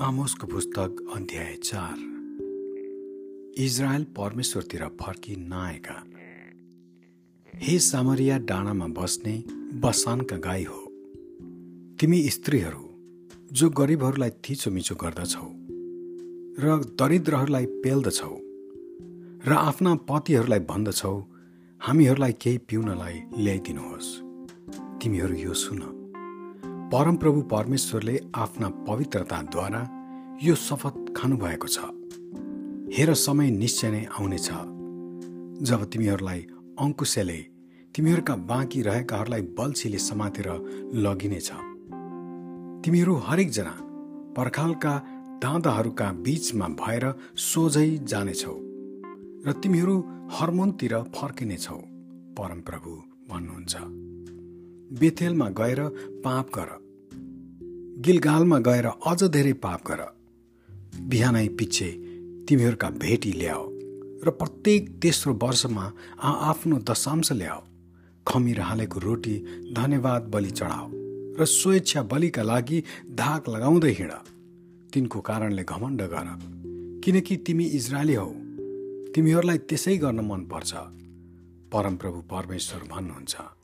आमोसको पुस्तक अध्याय चार। इजरायल परमेश्वरतिर फर्की नआएका। हे सामरिया डाँडामा बस्ने बसानका गाई हो। तिमी स्त्रीहरू जो गरिबहरूलाई थिचोमिचो गर्दछौ र दरिद्रहरूलाई पेल्दछौ र आफ्ना पतिहरूलाई भन्दछौ हामीहरूलाई केही पिउनलाई ल्याइदिनुहोस्। तिमीहरू यो सुन। परमप्रभु परमेश्वरले आफ्ना पवित्रताद्वारा यो शपथ खानुभएको छ। हेर समय निश्चय नै आउनेछ। जब तिमीहरूलाई अङ्कुशले तिमीहरूका बाँकी रहेकाहरूलाई बल्छीले समातेर लगिनेछ। तिमीहरू हरेकजना पर्खालका दाँदाहरूका बीचमा भएर सोझै जानेछौ र तिमीहरू हर्मोनतिर फर्किनेछौ। परमप्रभु भन्नुहुन्छ। बेथेलमा गएर पाप गर। गिलगालमा गएर अझ धेरै पाप गर। बिहानै पछि तिमीहरूका भेटी ल्याओ र प्रत्येक तेस्रो वर्षमा आ आफ्नो दशांश ल्याओ। खमिर हालेको रोटी धन्यवाद बलि चढाओ र स्वेच्छा बलिका लागि धाक लगाउँदै हिँड। तिनको कारणले घमण्ड गर किनकि तिमी इजरायली हौ। तिमीहरूलाई त्यसै गर्न मनपर्छ परमप्रभु परमेश्वर भन्नुहुन्छ।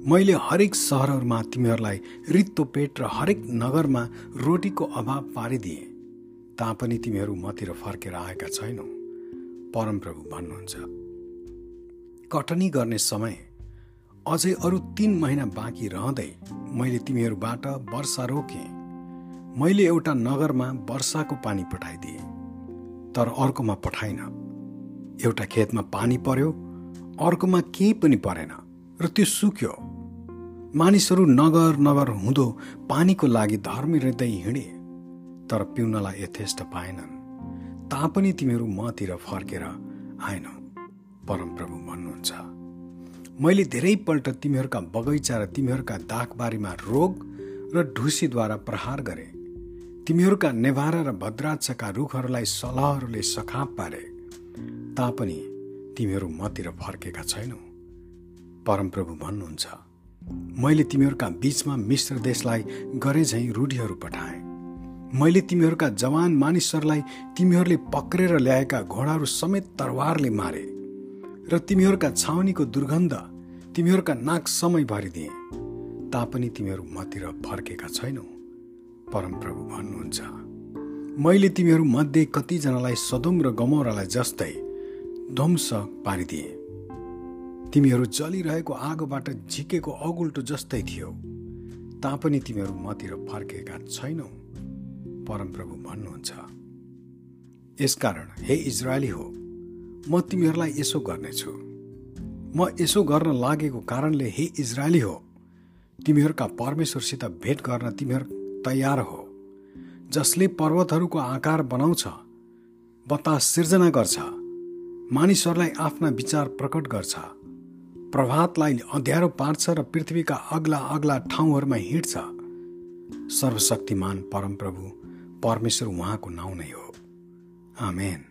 मैले हरेक सहरहरूमा तिमीहरूलाई रित्तो पेट र हरेक नगरमा रोटीको अभाव पारिदिएँ। तापनि तिमीहरू मतिर फर्केर आएका छैनौ। परमप्रभु भन्नुहुन्छ कटनी गर्ने समय अझै अरू तिन महिना बाँकी रहँदै मैले तिमीहरूबाट वर्षा रोकेँ। मैले एउटा नगरमा वर्षाको पानी पठाइदिएँ तर अर्कोमा पठाइन। एउटा खेतमा पानी पर्यो अर्कोमा केही पनि परेन र त्यो सुक्यो। मानिसहरू नगर नगर हुँदो पानीको लागि धर्मी हृदय हिँडे तर पिउनलाई यथेष्ट पाएनन्। तापनि तिमीहरू मतिर फर्केर आएनौ। परमप्रभु भन्नुहुन्छ मैले धेरैपल्ट तिमीहरूका बगैँचा र तिमीहरूका दागबारीमा रोग र ढुसीद्वारा प्रहार गरे। तिमीहरूका नेभारा र भद्राक्षका रुखहरूलाई सलहहरूले सखाप पारे। तापनि तिमीहरू मतिर फर्केका छैनौ। परमप्रभु भन्नुहुन्छ मैले तिमीहरूका बीचमा मिश्र देशलाई गरे झैँ रूढीहरू पठाएँ। मैले तिमीहरूका जवान मानिसहरूलाई तिमीहरूले पक्रेर ल्याएका घोडाहरू समेत तरवारले मारे र तिमीहरूका छाउनीको दुर्गन्ध तिमीहरूका नाक समय भरिदिए। तापनि तिमीहरू मतिर फर्केका छैनौ परमप्रभु भन्नुहुन्छ। मैले तिमीहरू मध्ये कतिजनालाई सदुम र गमौरालाई जस्तै ध्वंस पारिदिएँ। तिमीहरू जलिरहेको आगोबाट झिकेको अगुल्टो जस्तै थियो। तापनि तिमीहरू मतिर फर्केका छैनौ परमप्रभु भन्नुहुन्छ। यसकारण हे इजरायली हो म तिमीहरूलाई यसो गर्नेछु। म यसो गर्न लागेको कारणले हे इजरायली हो तिमीहरूका परमेश्वरसित भेट गर्न तिमीहरू तयार हो। जसले पर्वतहरूको आकार बनाउँछ बतास सिर्जना गर्छ मानिसहरूलाई आफ्ना विचार प्रकट गर्छ। प्रभातलाई अँध्यारो पार्छ र पृथ्वीका अग्ला अग्ला ठाउँहरूमा हिँड्छ। सर्वशक्तिमान परमप्रभु परमेश्वर उहाँको नाउँ नै हो। आमेन।